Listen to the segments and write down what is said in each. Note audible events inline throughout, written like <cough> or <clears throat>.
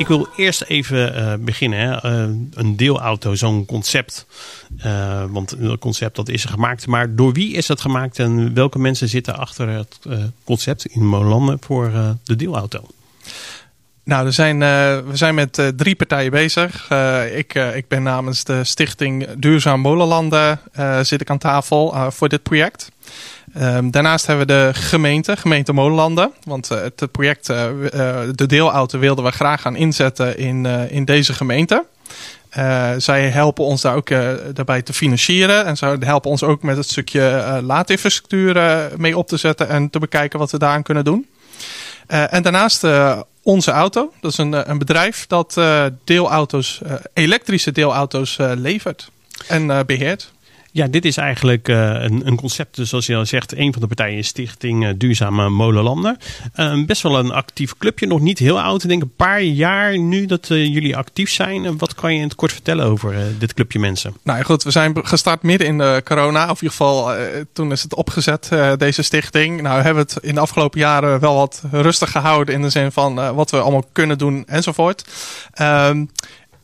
Ik wil eerst even uh, beginnen. Hè. Uh, een deelauto, zo'n concept. Uh, want een concept dat is gemaakt. Maar door wie is dat gemaakt en welke mensen zitten achter het concept in Molanden voor de deelauto? Nou, er zijn, we zijn met drie partijen bezig. ik, ik ben namens de stichting Duurzaam Molenlanden zit ik aan tafel voor dit project. Um, daarnaast hebben we de gemeente, gemeente Molenlanden. Want uh, het project, uh, de deelauto wilden we graag gaan inzetten in, in deze gemeente. zij helpen ons daar ook daarbij te financieren. En zij helpen ons ook met het stukje laadinfrastructuur mee op te zetten en te bekijken wat we daaraan kunnen doen. en daarnaast onze auto. Dat is een, een bedrijf dat deelauto's, elektrische deelauto's levert en beheert. Ja, dit is eigenlijk uh, een, een, concept, dus zoals je al zegt, een van de partijen is Stichting uh, Duurzame Molenlanden. Uh, best wel een actief clubje, nog niet heel oud. Ik denk een paar jaar nu dat jullie actief zijn. wat kan je in het kort vertellen over dit clubje mensen? Nou goed, we zijn gestart midden in de corona. Of in ieder geval, toen is het opgezet, deze stichting. Nou, we hebben het in de afgelopen jaren wel wat rustig gehouden in de zin van wat we allemaal kunnen doen enzovoort. Ehm,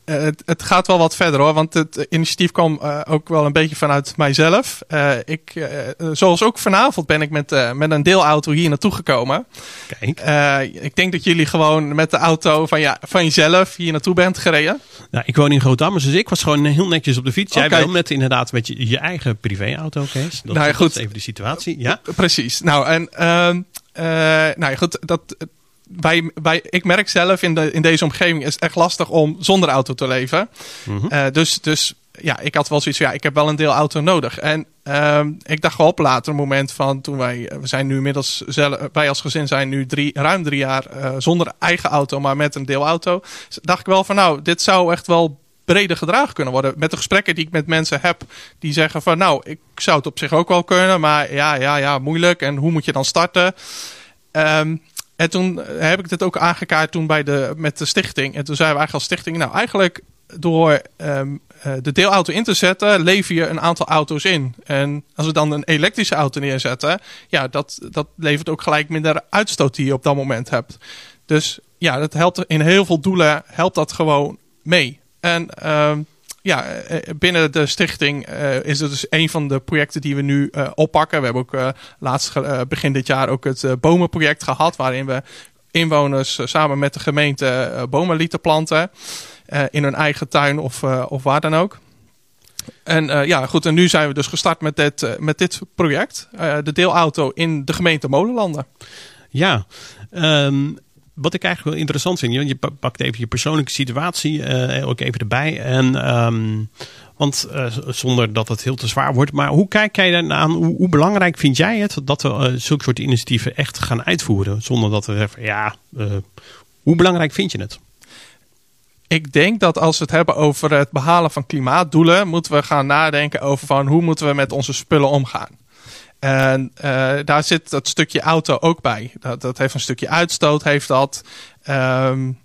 uh, het, het, gaat wel wat verder hoor, want het initiatief kwam uh, ook wel een beetje vanuit mijzelf. Uh, ik, zoals ook vanavond ben ik met, met een deelauto hier naartoe gekomen. Kijk. ik denk dat jullie gewoon met de auto van, ja, van jezelf hier naartoe bent gereden. Nou, ik woon in Groot-Ammers, dus ik was gewoon heel netjes op de fiets. Jij okay. wel met inderdaad met je, je eigen privéauto, Kees. Dat, nou, ja, goed. dat is even de situatie. Ja? Precies. Nou, en ehm, nou ja, goed, dat wij, wij, ik merk zelf in, de, in deze omgeving is het echt lastig om zonder auto te leven. Mm dus, dus ja, ik had wel zoiets van, ja, ik heb wel een deel auto nodig. En uh, ik dacht wel op later een moment van toen wij, we zijn nu inmiddels, zelf, wij als gezin zijn nu drie, ruim drie jaar uh, zonder eigen auto, maar met een deelauto. Dus dacht ik wel van, nou, dit zou echt wel breder gedragen kunnen worden. Met de gesprekken die ik met mensen heb, die zeggen van, nou, ik zou het op zich ook wel kunnen, maar ja, ja, ja, moeilijk. En hoe moet je dan starten? Um, en toen heb ik dit ook aangekaart toen bij de, met de stichting. En toen zeiden we eigenlijk als stichting, nou eigenlijk door um, de deelauto in te zetten, lever je een aantal auto's in. En als we dan een elektrische auto neerzetten, ja, dat, dat levert ook gelijk minder uitstoot die je op dat moment hebt. Dus ja, dat helpt in heel veel doelen helpt dat gewoon mee. En um, ja, eh, binnen de stichting uh, is het dus een van de projecten die we nu oppakken. We hebben ook laatst begin dit jaar ook het bomenproject gehad, waarin we inwoners samen met de gemeente bomen lieten planten. in hun eigen tuin of, of waar dan ook. En ja, goed, en nu zijn we dus gestart met dit, met dit project. de deelauto in de gemeente Molenlanden. Ja, um, wat ik eigenlijk wel interessant vind, je pakt even je persoonlijke situatie uh, ook even erbij. En, um, want uh, zonder dat het heel te zwaar wordt. Maar hoe kijk jij aan? Hoe, hoe belangrijk vind jij het dat we uh, zulke soort initiatieven echt gaan uitvoeren? Zonder dat we even, ja, hoe belangrijk vind je het? Ik denk dat als we het hebben over het behalen van klimaatdoelen, moeten we gaan nadenken over van hoe moeten we met onze spullen omgaan. En uh, daar zit dat stukje auto ook bij. Dat, dat heeft een stukje uitstoot, heeft dat um,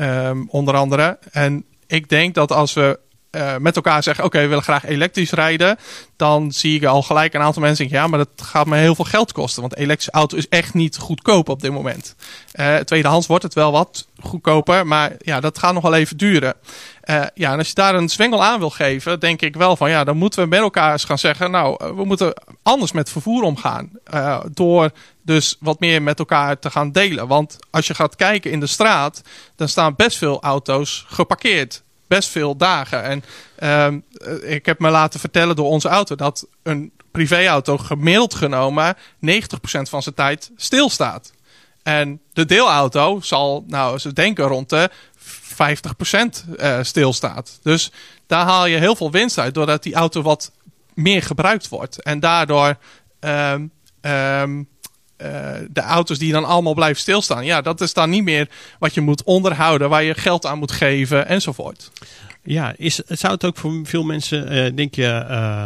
um, onder andere. En ik denk dat als we uh, met elkaar zeggen: Oké, we willen graag elektrisch rijden. Dan zie ik al gelijk een aantal mensen zeggen: Ja, maar dat gaat me heel veel geld kosten. Want elektrische auto is echt niet goedkoop op dit moment. Uh, tweedehands wordt het wel wat goedkoper. Maar ja, dat gaat nog wel even duren. Uh, ja, en als je daar een zwengel aan wil geven, denk ik wel van ja, dan moeten we met elkaar eens gaan zeggen: Nou, we moeten anders met vervoer omgaan. door dus wat meer met elkaar te gaan delen. Want als je gaat kijken in de straat, dan staan best veel auto's geparkeerd best veel dagen. En um, ik heb me laten vertellen door onze auto dat een privéauto gemiddeld genomen 90% van zijn tijd stilstaat. En de deelauto zal, nou, ze denken rond de 50% uh, stilstaat. Dus daar haal je heel veel winst uit doordat die auto wat meer gebruikt wordt. En daardoor um, uh, de auto's die dan allemaal blijven stilstaan. Ja, dat is dan niet meer wat je moet onderhouden, waar je geld aan moet geven enzovoort. Ja, is, zou het ook voor veel mensen, uh, denk je, uh,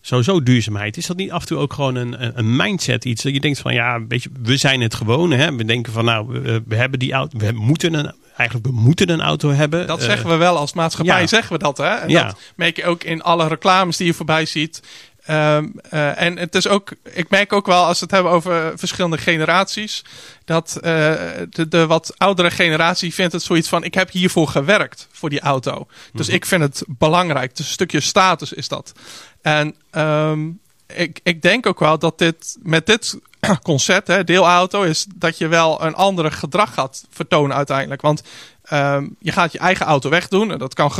sowieso duurzaamheid, is dat niet af en toe ook gewoon een, een mindset iets? Dat je denkt van ja, weet je, we zijn het gewoon. Hè? We denken van nou, we, we hebben die auto, we moeten een eigenlijk we moeten een auto hebben. Dat zeggen we wel als maatschappij, zeggen we dat. Hè? En ja. dat merk je ook in alle reclames die je voorbij ziet. Ehm, eh, en het is ook, ik merk ook wel als we het hebben over verschillende generaties, dat eh, de, de, wat oudere generatie vindt het zoiets van: ik heb hiervoor gewerkt voor die auto. Dus mhm. ik vind het belangrijk. Dus een stukje status is dat. En um, ik, ik denk ook wel dat dit met dit <clears throat> concept, hè, deelauto, is dat je wel een andere gedrag gaat vertonen uiteindelijk. Want um, je gaat je eigen auto wegdoen. En dat kan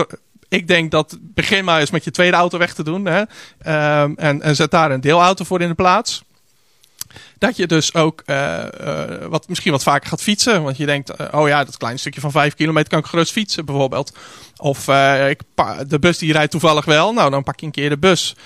ik denk dat begin maar eens met je tweede auto weg te doen. Hè? Um, en, en zet daar een deelauto voor in de plaats. Dat je dus ook uh, uh, wat, misschien wat vaker gaat fietsen. Want je denkt, uh, oh ja, dat kleine stukje van 5 kilometer kan ik gerust fietsen bijvoorbeeld. Of ik de bus die rijdt toevallig wel. Nou, dan pak je een keer de bus.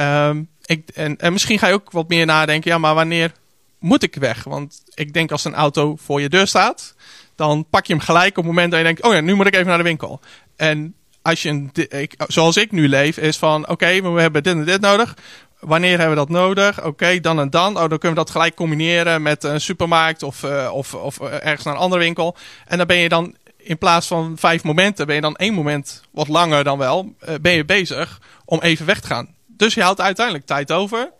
Um, ik, en, en misschien ga je ook wat meer nadenken. Ja, maar wanneer moet ik weg? Want ik denk als een auto voor je deur staat. Dan pak je hem gelijk op het moment dat je denkt, oh ja, nu moet ik even naar de winkel. En als je een, ik, zoals ik nu leef, is van oké, we hebben dit en dit nodig. Wanneer hebben we dat nodig? Oké, dan en dan. Oh, dan kunnen we dat gelijk combineren met een supermarkt of, uh, of, of uh, ergens naar een andere winkel. En dan ben je dan in plaats van vijf momenten, ben je dan één moment, wat langer dan wel, uh, ben je bezig om even weg te gaan. Dus je houdt uiteindelijk tijd over.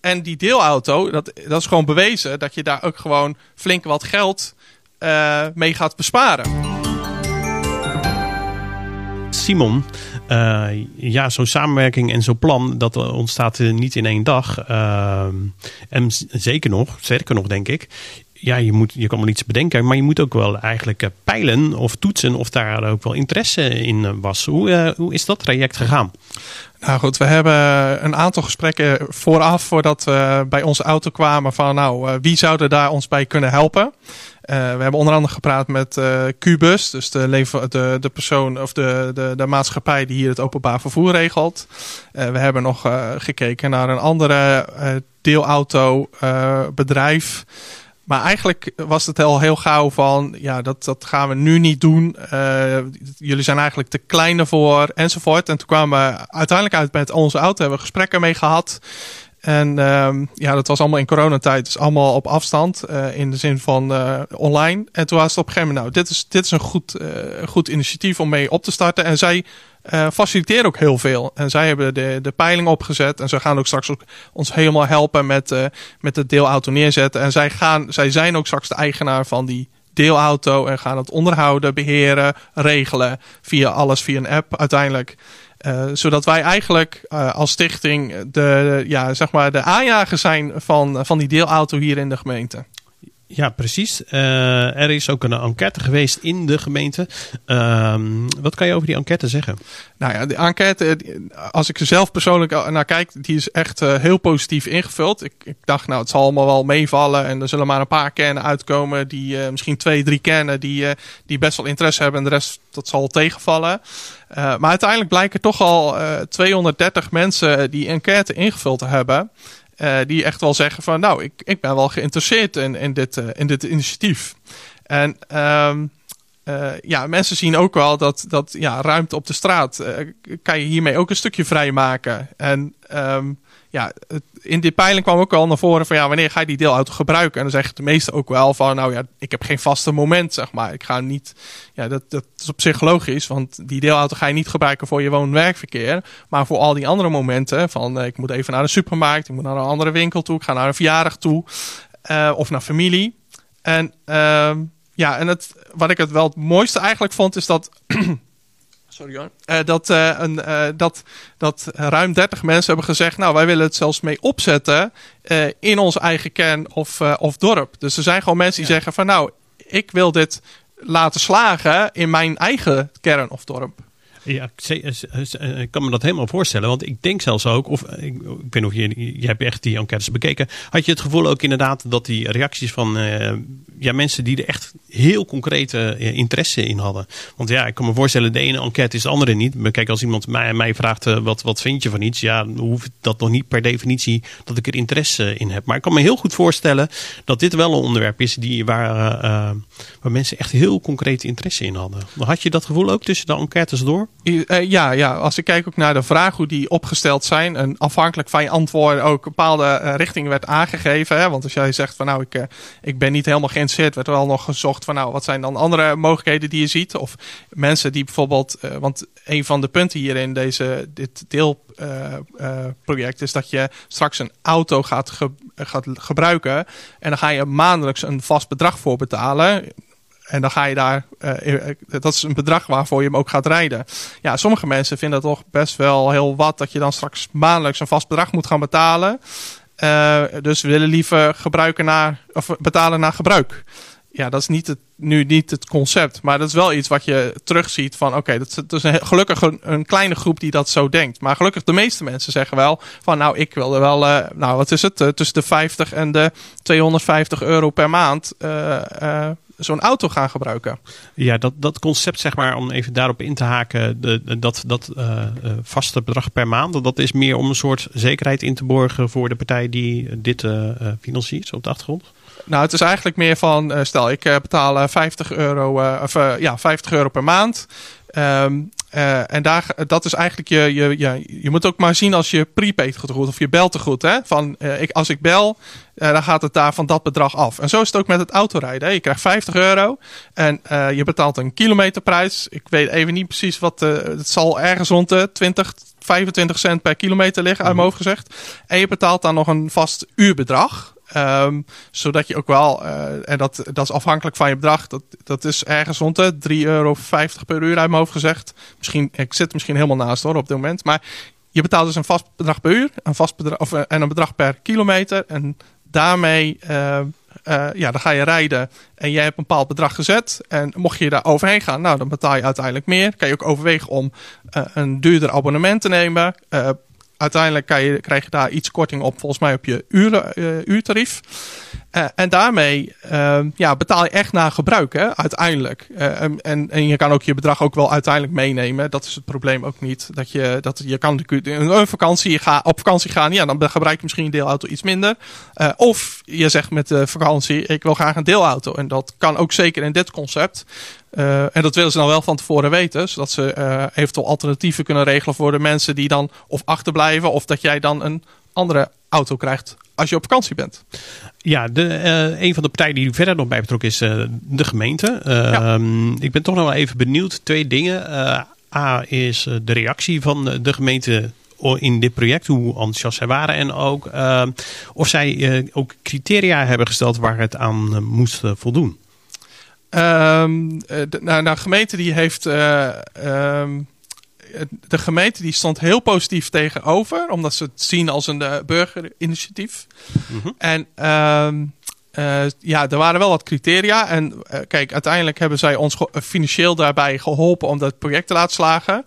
En die deelauto, dat, dat is gewoon bewezen dat je daar ook gewoon flink wat geld mee gaat besparen. Simon, uh, ja, zo'n samenwerking en zo'n plan, dat ontstaat niet in één dag. Uh, en zeker nog, zeker nog denk ik, ja, je, moet, je kan wel iets bedenken, maar je moet ook wel eigenlijk eh, peilen of toetsen of daar ook wel interesse in was. Hoe, hoe is dat traject gegaan? Nou goed, we hebben een aantal gesprekken vooraf voordat we bij onze auto kwamen van nou, wie zou er daar ons bij kunnen helpen? We hebben onder andere gepraat met Cubus, dus de, lever, de, de persoon of de, de, de maatschappij die hier het openbaar vervoer regelt. We hebben nog gekeken naar een andere deelauto bedrijf. Maar eigenlijk was het al heel gauw van, ja, dat, dat gaan we nu niet doen. jullie zijn eigenlijk te klein ervoor, enzovoort. En toen kwamen we uiteindelijk uit met onze auto, hebben we gesprekken mee gehad. En um, ja, dat was allemaal in coronatijd. Dus allemaal op afstand. Uh, in de zin van uh, online. En toen was het op een gegeven moment, nou, dit is, dit is een goed, uh, goed initiatief om mee op te starten. En zij faciliteren ook heel veel. En zij hebben de, de peiling opgezet. En ze gaan ook straks ook ons helemaal helpen met, met het deelauto neerzetten. En zij, gaan, zij zijn ook straks de eigenaar van die deelauto. En gaan het onderhouden, beheren, regelen. Via alles via een app uiteindelijk. Uh, zodat wij eigenlijk uh, als stichting de, ja, zeg maar de aanjager zijn van, van die deelauto hier in de gemeente. Ja, precies. Uh, er is ook een enquête geweest in de gemeente. Uh, wat kan je over die enquête zeggen? Nou ja, de enquête, als ik er zelf persoonlijk naar kijk, die is echt uh, heel positief ingevuld. Ik, ik, dacht, nou, het zal allemaal wel meevallen en er zullen maar een paar kernen uitkomen, die misschien twee, drie kernen die, die best wel interesse hebben en de rest, dat zal tegenvallen. maar uiteindelijk blijken toch al 230 mensen die enquête ingevuld te hebben. Uh, die echt wel zeggen van nou, ik, ik ben wel geïnteresseerd in, in, dit, uh, in dit initiatief. En um, ja, mensen zien ook wel dat, dat ja, ruimte op de straat kan je hiermee ook een stukje vrijmaken. En um, ja, in die peiling kwam ook wel naar voren van ja, wanneer ga je die deelauto gebruiken? En dan zeggen de meesten ook wel van nou ja, ik heb geen vaste moment, zeg maar. Ik ga niet, ja, dat, dat is op zich logisch, want die deelauto ga je niet gebruiken voor je woon-werkverkeer, maar voor al die andere momenten van uh, ik moet even naar de supermarkt, ik moet naar een andere winkel toe, ik ga naar een verjaardag toe uh, of naar familie. En uh, ja, en het, wat ik het wel het mooiste eigenlijk vond is dat <clears throat> sorry hoor. Uh, dat, uh, een, uh, dat, dat ruim 30 mensen hebben gezegd: Nou, wij willen het zelfs mee opzetten in ons eigen kern of, of dorp. Dus er zijn gewoon mensen die zeggen: van nou, ik wil dit laten slagen in mijn eigen kern of dorp. Ja, ik kan me dat helemaal voorstellen. Want ik denk zelfs ook, of ik, ik weet nog, je, je hebt echt die enquêtes bekeken. Had je het gevoel ook inderdaad dat die reacties van uh, ja, mensen die er echt heel concrete interesse in hadden. Want ja, ik kan me voorstellen, de ene enquête is de andere niet. Maar kijk, als iemand mij, mij vraagt wat, wat vind je van iets, ja, hoeft dat nog niet per definitie dat ik er interesse in heb. Maar ik kan me heel goed voorstellen dat dit wel een onderwerp is die, waar, waar mensen echt heel concrete interesse in hadden. Had je dat gevoel ook tussen de enquêtes door? Uh, ja, ja, als ik kijk ook naar de vragen hoe die opgesteld zijn. En afhankelijk van je antwoorden ook bepaalde uh, richting werd aangegeven. Hè? Want als jij zegt van nou, ik, uh, ik ben niet helemaal geïnteresseerd werd er wel nog gezocht van nou, wat zijn dan andere mogelijkheden die je ziet? Of mensen die bijvoorbeeld, want een van de punten hier in deze, dit deelproject is dat je straks een auto gaat, gaat gebruiken en dan ga je maandelijks een vast bedrag voor betalen. En dan ga je daar, uh, dat is een bedrag waarvoor je hem ook gaat rijden. Ja, sommige mensen vinden dat toch best wel heel wat dat je dan straks maandelijks een vast bedrag moet gaan betalen. Dus willen liever gebruiken naar, of betalen naar gebruik. Ja, dat is niet het, nu niet het concept. Maar dat is wel iets wat je terugziet van... oké, dat, is een, gelukkig een, kleine groep die dat zo denkt. Maar gelukkig de meeste mensen zeggen wel... van nou, ik wil er wel... Nou, wat is het? Tussen de 50 en de 250 euro per maand... Zo'n auto gaan gebruiken. Ja, dat, dat concept, zeg maar, om even daarop in te haken, de, dat, dat uh, vaste bedrag per maand, dat is meer om een soort zekerheid in te borgen voor de partij die dit uh, financiert, op de achtergrond? Nou, het is eigenlijk meer van, stel ik betaal 50 euro, of ja, 50 euro per maand. Um, uh, en daar, dat is eigenlijk je, je, je, je moet ook maar zien als je prepaid goed of je belt te goed. Hè? Van, uh, ik, als ik bel, uh, dan gaat het daar van dat bedrag af. En zo is het ook met het autorijden. Hè? Je krijgt 50 euro en je betaalt een kilometerprijs. Ik weet even niet precies wat, het zal ergens rond de 20, 25 cent per kilometer liggen, uit mijn hoofd gezegd. En je betaalt dan nog een vast uurbedrag. Um, zodat je ook wel, uh, en dat, dat is afhankelijk van je bedrag, dat, dat is ergens rond de 3,50 euro per uur uit mijn hoofd gezegd. Misschien, ik zit misschien helemaal naast hoor op dit moment. Maar je betaalt dus een vast bedrag per uur een vast bedrag, of, en een bedrag per kilometer. En daarmee uh, ja, dan ga je rijden en jij hebt een bepaald bedrag gezet. En mocht je daar overheen gaan, nou, dan betaal je uiteindelijk meer. Kan je ook overwegen om een duurder abonnement te nemen. Uiteindelijk je, krijg je daar iets korting op, volgens mij op je uren, uh, uurtarief. Uh, en daarmee uh, ja, betaal je echt naar gebruik, hè, uiteindelijk. Uh, en, en je kan ook je bedrag ook wel uiteindelijk meenemen. Dat is het probleem ook niet. Dat je, dat je kan een vakantie ga, op vakantie gaan, ja, dan gebruik je misschien een deelauto iets minder. of je zegt met de vakantie, ik wil graag een deelauto. En dat kan ook zeker in dit concept. Uh, en dat willen ze dan wel van tevoren weten, zodat ze uh, eventueel alternatieven kunnen regelen voor de mensen die dan of achterblijven, of dat jij dan een andere auto krijgt als je op vakantie bent. Ja, de, uh, een van de partijen die verder nog bij betrokken is de gemeente. Ja. Ehm, ik ben toch nog wel even benieuwd. Twee dingen. A is de reactie van de gemeente in dit project, hoe enthousiast zij waren. En ook ehm, of zij ook criteria hebben gesteld waar het aan moest voldoen. Um, de, nou, nou, gemeente die heeft. Uh, um, de gemeente die stond heel positief tegenover, omdat ze het zien als een uh, burgerinitiatief. Mm -hmm. En um, uh, ja, er waren wel wat criteria. En kijk, uiteindelijk hebben zij ons financieel daarbij geholpen om dat project te laten slagen.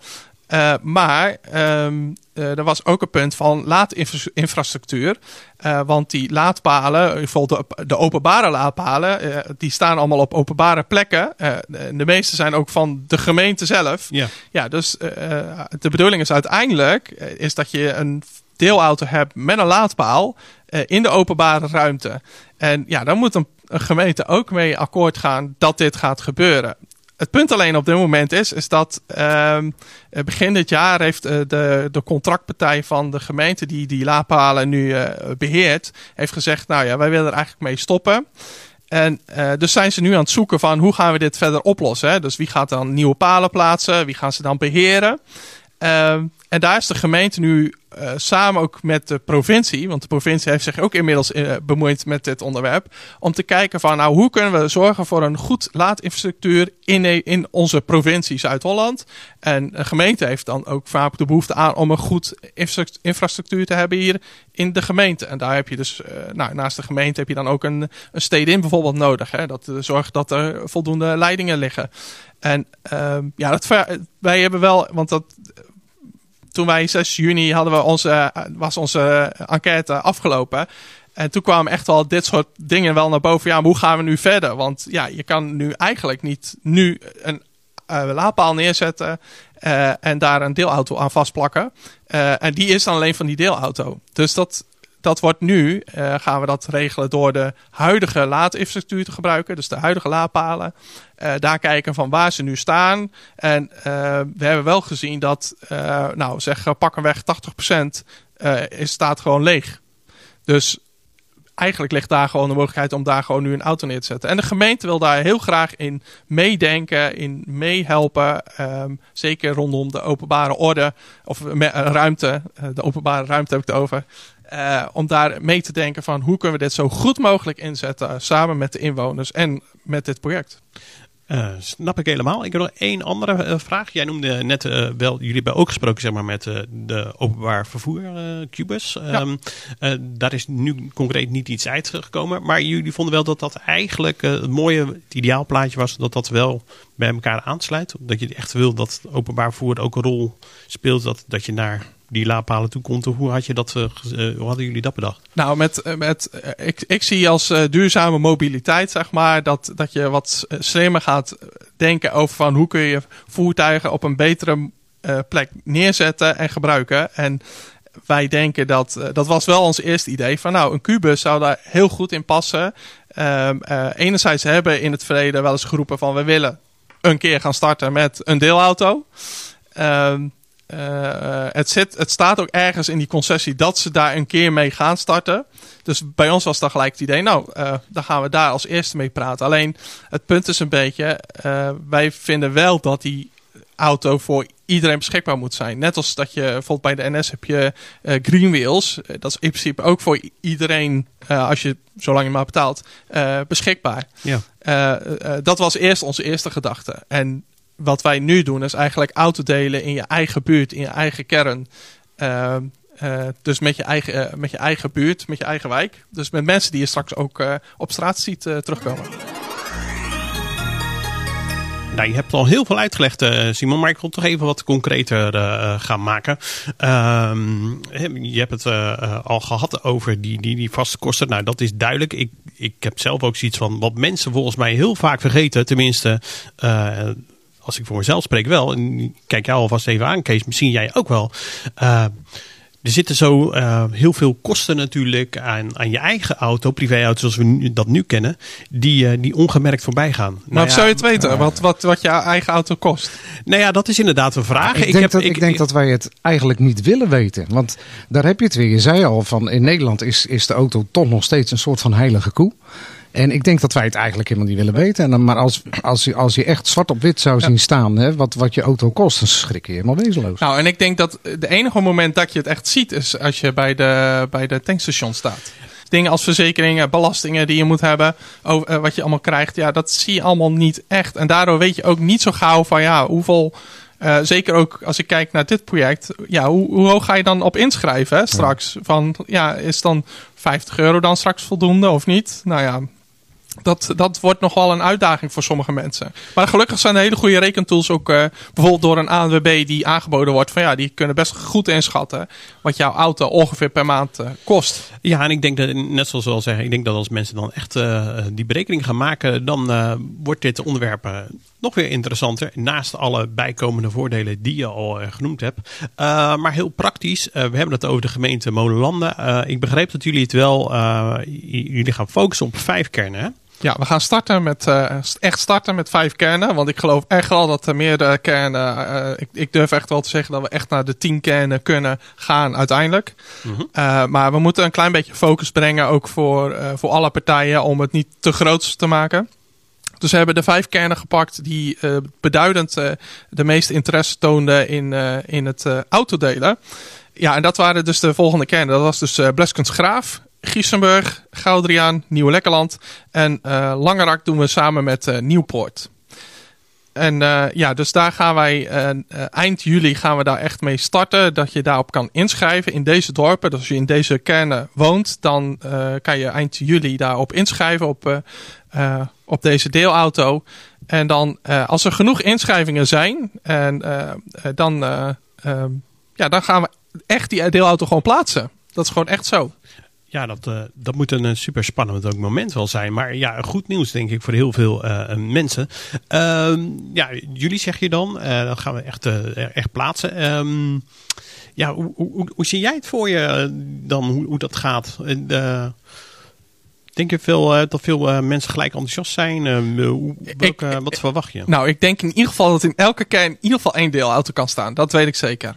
Uh, maar um, uh, er was ook een punt van laadinfrastructuur. Uh, want die laadpalen, bijvoorbeeld de, de openbare laadpalen, die staan allemaal op openbare plekken. De, de, meeste zijn ook van de gemeente zelf. Ja, ja dus de bedoeling is uiteindelijk is dat je een deelauto hebt met een laadpaal in de openbare ruimte. En ja, dan moet een, een gemeente ook mee akkoord gaan dat dit gaat gebeuren. Het punt alleen op dit moment is, is dat uh, begin dit jaar heeft uh, de, de contractpartij van de gemeente die die laadpalen nu uh, beheert, heeft gezegd, nou ja, wij willen er eigenlijk mee stoppen. En uh, dus zijn ze nu aan het zoeken van hoe gaan we dit verder oplossen. Hè? Dus wie gaat dan nieuwe palen plaatsen? Wie gaan ze dan beheren? Uh, en daar is de gemeente nu uh, samen ook met de provincie, want de provincie heeft zich ook inmiddels uh, bemoeid met dit onderwerp, om te kijken van nou hoe kunnen we zorgen voor een goed laadinfrastructuur in, in onze provincie Zuid-Holland. En de gemeente heeft dan ook vaak de behoefte aan om een goed infrastructuur te hebben hier in de gemeente. En daar heb je dus, uh, nou, naast de gemeente heb je dan ook een, een stede in bijvoorbeeld nodig. Hè, dat zorgt dat er voldoende leidingen liggen. En ehm, ja, dat, wij hebben wel, want dat toen wij 6 juni hadden we onze, was onze enquête afgelopen. En toen kwamen echt wel dit soort dingen wel naar boven. Ja, maar hoe gaan we nu verder? Want ja, je kan nu eigenlijk niet nu een uh, laadpaal neerzetten en daar een deelauto aan vastplakken. En die is dan alleen van die deelauto. Dus dat, dat wordt nu, uh, gaan we dat regelen door de huidige laadinfrastructuur te gebruiken. Dus de huidige laadpalen. Uh, daar kijken van waar ze nu staan. En uh, we hebben wel gezien dat, nou zeg, pakken weg 80% is, staat gewoon leeg. Dus eigenlijk ligt daar gewoon de mogelijkheid om daar gewoon nu een auto neer te zetten. En de gemeente wil daar heel graag in meedenken, in meehelpen. Ehm, zeker rondom de openbare orde of ruimte. de openbare ruimte heb ik het over. Uh, om daar mee te denken van hoe kunnen we dit zo goed mogelijk inzetten samen met de inwoners en met dit project. Uh, snap ik helemaal. Ik heb nog één andere uh, vraag. Jij noemde net uh, wel, jullie hebben ook gesproken zeg maar, met de openbaar vervoer Cubus. Ja. Um, daar is nu concreet niet iets uitgekomen. Maar jullie vonden wel dat dat eigenlijk het mooie, het ideaalplaatje was, dat dat wel bij elkaar aansluit. Dat je echt wil dat openbaar vervoer ook een rol speelt. Dat, dat je naar die laadpalen toe komt. Hoe, had je dat, uh, hoe hadden jullie dat bedacht? Nou, met, met, ik, ik zie als duurzame mobiliteit, zeg maar, dat, dat je wat slimmer gaat denken over van hoe kun je voertuigen op een betere plek neerzetten en gebruiken. En wij denken dat, dat was wel ons eerste idee, van nou, een kubus zou daar heel goed in passen. Um, enerzijds hebben in het verleden wel eens geroepen van we willen een keer gaan starten met een deelauto. Um, uh, het, zit, het staat ook ergens in die concessie dat ze daar een keer mee gaan starten. Dus bij ons was dan gelijk het idee, nou, uh, dan gaan we daar als eerste mee praten. Alleen het punt is een beetje, uh, wij vinden wel dat die auto voor iedereen beschikbaar moet zijn. Net als dat je bijvoorbeeld bij de NS heb je uh, Green Wheels. Dat is in principe ook voor iedereen, uh, als je zolang je maar betaalt, uh, beschikbaar. Ja. dat was eerst onze eerste gedachte. En wat wij nu doen is eigenlijk auto delen in je eigen buurt, in je eigen kern. Uh, uh, dus met je, eigen, uh, met je eigen buurt, met je eigen wijk. Dus met mensen die je straks ook op straat ziet terugkomen. Nou, je hebt al heel veel uitgelegd, Simon, maar ik wil toch even wat concreter gaan maken. Ehm, je hebt het al gehad over die, die, die vaste kosten. Nou, dat is duidelijk. Ik, ik heb zelf ook zoiets van wat mensen volgens mij heel vaak vergeten. Tenminste, als ik voor mezelf spreek wel, en kijk jou alvast even aan, Kees, misschien jij ook wel. Uh, er zitten zo uh, heel veel kosten natuurlijk aan, aan je eigen auto, privéauto zoals we nu, dat nu kennen, die, uh, die ongemerkt voorbij gaan. Maar nou ja, zou je het weten, wat, wat, wat je eigen auto kost? Nou ja, dat is inderdaad een vraag. ik, denk, heb, dat, ik, ik denk dat wij het eigenlijk niet willen weten. Want daar heb je het weer. Je zei al, van in Nederland is, is de auto toch nog steeds een soort van heilige koe. En ik denk dat wij het eigenlijk helemaal niet willen weten. En maar als, als, je, als je echt zwart op wit zou zien staan, hè, wat, wat je auto kost, dan schrik je helemaal wezenloos. Nou, en ik denk dat de enige moment dat je het echt ziet, is als je bij de, bij de tankstation staat. Dingen als verzekeringen, belastingen die je moet hebben, over, uh, wat je allemaal krijgt, ja, dat zie je allemaal niet echt. En daardoor weet je ook niet zo gauw van ja, hoeveel. Uh, zeker ook als ik kijk naar dit project. Ja, hoe, hoe hoog ga je dan op inschrijven hè, straks? Van ja, is dan 50 euro dan straks voldoende of niet? Nou ja, dat, dat wordt nog wel een uitdaging voor sommige mensen. Maar gelukkig zijn hele goede rekentools ook uh, bijvoorbeeld door een ANWB die aangeboden wordt. Van ja, die kunnen best goed inschatten wat jouw auto ongeveer per maand uh, kost. Ja, en ik denk dat, net zoals we al zeggen, ik denk dat als mensen dan echt uh, die berekening gaan maken, dan wordt dit onderwerp nog weer interessanter. Naast alle bijkomende voordelen die je al genoemd hebt. maar heel praktisch, we hebben het over de gemeente Molenlanden. ik begreep dat jullie het wel, jullie gaan focussen op vijf kernen. Hè? Ja, we gaan starten met, uh, echt starten met vijf kernen. Want ik geloof echt wel dat er meerdere kernen. Uh, ik, ik, durf echt wel te zeggen dat we echt naar de tien kernen kunnen gaan uiteindelijk. Mm -hmm. uh, maar we moeten een klein beetje focus brengen ook voor, voor alle partijen om het niet te groot te maken. Dus we hebben de vijf kernen gepakt die beduidend de meeste interesse toonden in, in het autodelen. Ja, en dat waren dus de volgende kernen. Dat was dus Bleskens Graaf, Giesenburg, Goudriaan, Nieuw-Lekkerland. En uh, Langerak doen we samen met uh, Nieuwpoort. En uh, ja, dus daar gaan wij eind juli gaan we daar echt mee starten. Dat je daarop kan inschrijven in deze dorpen. Dus als je in deze kernen woont, dan kan je eind juli daarop inschrijven op, op deze deelauto. En dan, als er genoeg inschrijvingen zijn, en, dan, ja, dan gaan we echt die deelauto gewoon plaatsen. Dat is gewoon echt zo. Ja, dat, uh, dat moet een super spannend moment wel zijn. Maar ja, goed nieuws denk ik voor heel veel uh, mensen. Uh, ja, jullie zeg je dan. Uh, dan gaan we echt, echt plaatsen. Um, ja, hoe, hoe, hoe, zie jij het voor je dan, hoe, hoe dat gaat? Denk je veel, dat veel mensen gelijk enthousiast zijn? Hoe, welke, wat verwacht je? Nou, ik denk in ieder geval dat in elke kern in ieder geval één deelauto kan staan. Dat weet ik zeker.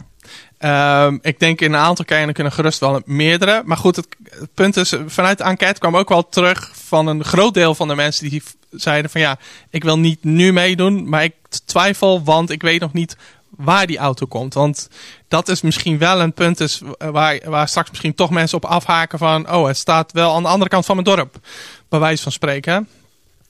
Ehm, ik denk in een aantal kernen kunnen gerust wel meerdere. Maar goed, het, punt is, vanuit de enquête kwam ook wel terug van een groot deel van de mensen die zeiden van ja, ik wil niet nu meedoen, maar ik twijfel, want ik weet nog niet waar die auto komt. Want dat is misschien wel een punt is waar, waar straks misschien toch mensen op afhaken van... oh, het staat wel aan de andere kant van mijn dorp, bij wijze van spreken.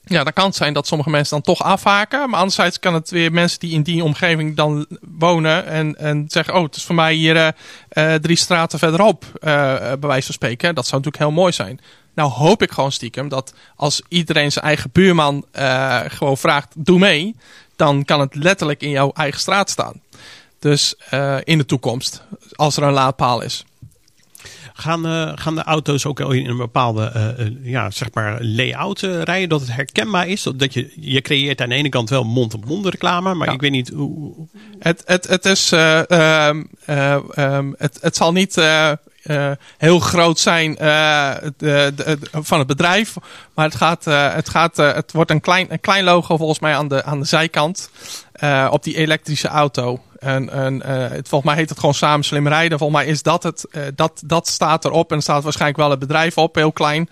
Ja, dan kan het zijn dat sommige mensen dan toch afhaken. Maar anderzijds kan het weer mensen die in die omgeving dan wonen en, en zeggen... oh, het is voor mij hier uh, drie straten verderop, uh, bij wijze van spreken. Dat zou natuurlijk heel mooi zijn. Nou hoop ik gewoon stiekem dat als iedereen zijn eigen buurman gewoon vraagt, doe mee dan kan het letterlijk in jouw eigen straat staan. Dus in de toekomst, als er een laadpaal is. Gaan, uh, gaan de auto's ook in een bepaalde uh, ja, zeg maar layout rijden? Dat het herkenbaar is? Dat je, je creëert aan de ene kant wel mond-op-mond reclame, maar ja. ik weet niet hoe. Het, het, het, is, um, um, het, het zal niet uh, heel groot zijn uh, de, de, van het bedrijf. Maar het, gaat, uh, het, gaat, het wordt een klein, een klein logo volgens mij aan de, aan de zijkant. op die elektrische auto. En, en het, volgens mij heet het gewoon samen slim rijden. Volgens mij is dat het. dat, dat staat erop. En staat waarschijnlijk wel het bedrijf op, heel klein.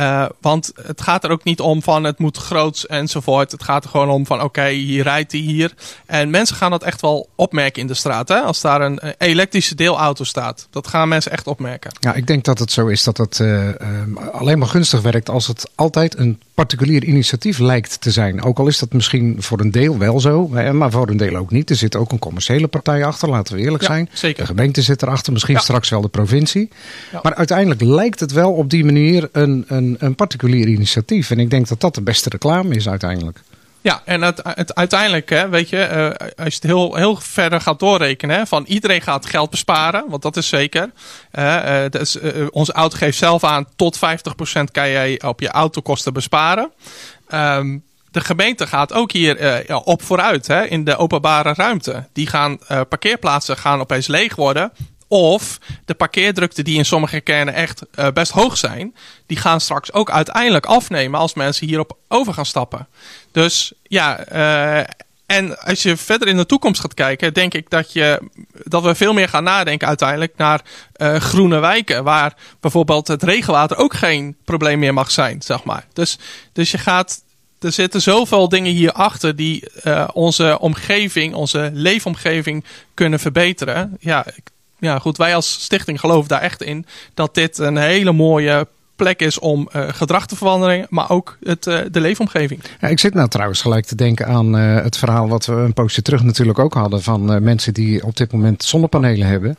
Uh, want het gaat er ook niet om van het moet groots enzovoort. Het gaat er gewoon om van oké, hier rijdt hij hier. En mensen gaan dat echt wel opmerken in de straat. Hè? Als daar een elektrische deelauto staat. Dat gaan mensen echt opmerken. Ja, ik denk dat het zo is dat het alleen maar gunstig werkt als het altijd een particulier initiatief lijkt te zijn. Ook al is dat misschien voor een deel wel zo, maar voor een deel ook niet. Er zit ook een commerciële partij achter, laten we eerlijk ja, zijn. Zeker. De gemeente zit erachter, misschien ja. straks wel de provincie. Ja. Maar uiteindelijk lijkt het wel op die manier een, een, een particulier initiatief. En ik denk dat dat de beste reclame is uiteindelijk. Ja, en het, het uiteindelijk, hè, weet je, uh, als je het heel, heel verder gaat doorrekenen, hè, van iedereen gaat geld besparen, want dat is zeker. Uh, onze auto geeft zelf aan, tot 50% kan jij op je autokosten besparen. Um, de gemeente gaat ook hier op vooruit hè, in de openbare ruimte. Die gaan, parkeerplaatsen gaan opeens leeg worden. Of de parkeerdrukte die in sommige kernen echt uh, best hoog zijn, die gaan straks ook uiteindelijk afnemen als mensen hierop over gaan stappen. Dus ja, uh, en als je verder in de toekomst gaat kijken, denk ik dat, je, dat we veel meer gaan nadenken uiteindelijk naar uh, groene wijken. Waar bijvoorbeeld het regenwater ook geen probleem meer mag zijn, zeg maar. Dus, dus je gaat er zitten zoveel dingen hierachter die onze omgeving, onze leefomgeving kunnen verbeteren. Ja, ja, goed, wij als stichting geloven daar echt in dat dit een hele mooie plek is om uh, gedrag te veranderen, maar ook het, uh, de leefomgeving. Ja, ik zit nou trouwens gelijk te denken aan uh, het verhaal wat we een poosje terug natuurlijk ook hadden van mensen die op dit moment zonnepanelen hebben.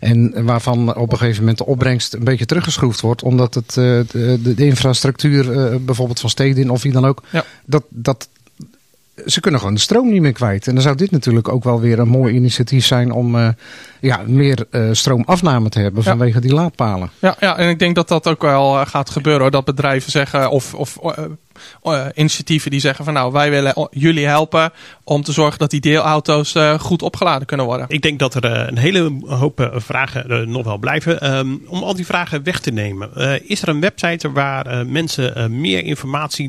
En waarvan op een gegeven moment de opbrengst een beetje teruggeschroefd wordt. Omdat het, de, de, de, infrastructuur bijvoorbeeld van steden of wie dan ook. Ja. Dat, dat ze kunnen gewoon de stroom niet meer kwijt. En dan zou dit natuurlijk ook wel weer een mooi initiatief zijn om uh, ja, meer uh, stroomafname te hebben vanwege die laadpalen. Ja, ja, en ik denk dat dat ook wel gaat gebeuren. Hoor. Dat bedrijven zeggen of, of uh, initiatieven die zeggen van nou wij willen jullie helpen om te zorgen dat die deelauto's uh, goed opgeladen kunnen worden. Ik denk dat er uh, een hele hoop vragen nog wel blijven. Um, om al die vragen weg te nemen, is er een website waar mensen meer informatie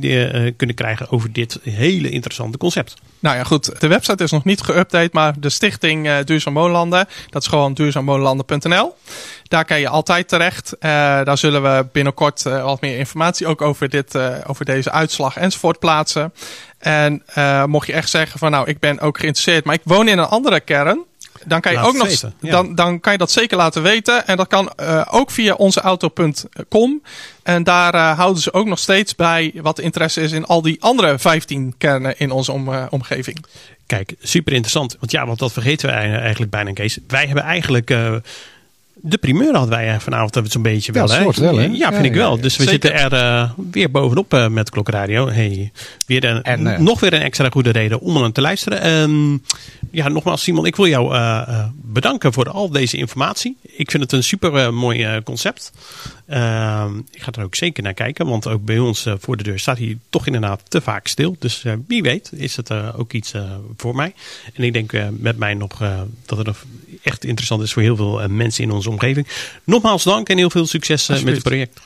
kunnen krijgen over dit hele interessante concept? Nou ja, goed. De website is nog niet geüpdate, maar de stichting uh, Duurzaam Woonlanden, dat is gewoon duurzaamwoonlanden.nl. Daar kan je altijd terecht. Uh, daar zullen we binnenkort uh, wat meer informatie ook over, dit, over deze uitslag enzovoort plaatsen. En mocht je echt zeggen van nou, ik ben ook geïnteresseerd, maar ik woon in een andere kern. Dan kan je ook nog weten, ja. dan, dan kan je dat zeker laten weten. En dat kan uh, ook via onzeauto.com. En daar uh, houden ze ook nog steeds bij wat de interesse is in al die andere 15 kernen in onze om, uh, omgeving. Kijk, super interessant. Want ja, want dat vergeten we eigenlijk bijna, Kees. Wij hebben eigenlijk de primeur hadden wij vanavond zo'n beetje wel. Ja, hè? soort wel, hè? Ja, vind Ja, ik wel. ja, dus we zeker. zitten er uh, weer bovenop uh, met Klokradio. Hey, weer een, En, uh, nog weer een extra goede reden om aan te luisteren. Um, ja, nogmaals Simon, ik wil jou uh, bedanken voor al deze informatie. Ik vind het een super mooi concept. Ehm, ik ga er ook zeker naar kijken, want ook bij ons voor de deur staat hij toch inderdaad te vaak stil. Dus wie weet is het ook iets voor mij. En ik denk met mij nog dat het nog echt interessant is voor heel veel mensen in onze omgeving. Nogmaals dank en heel veel succes met het project.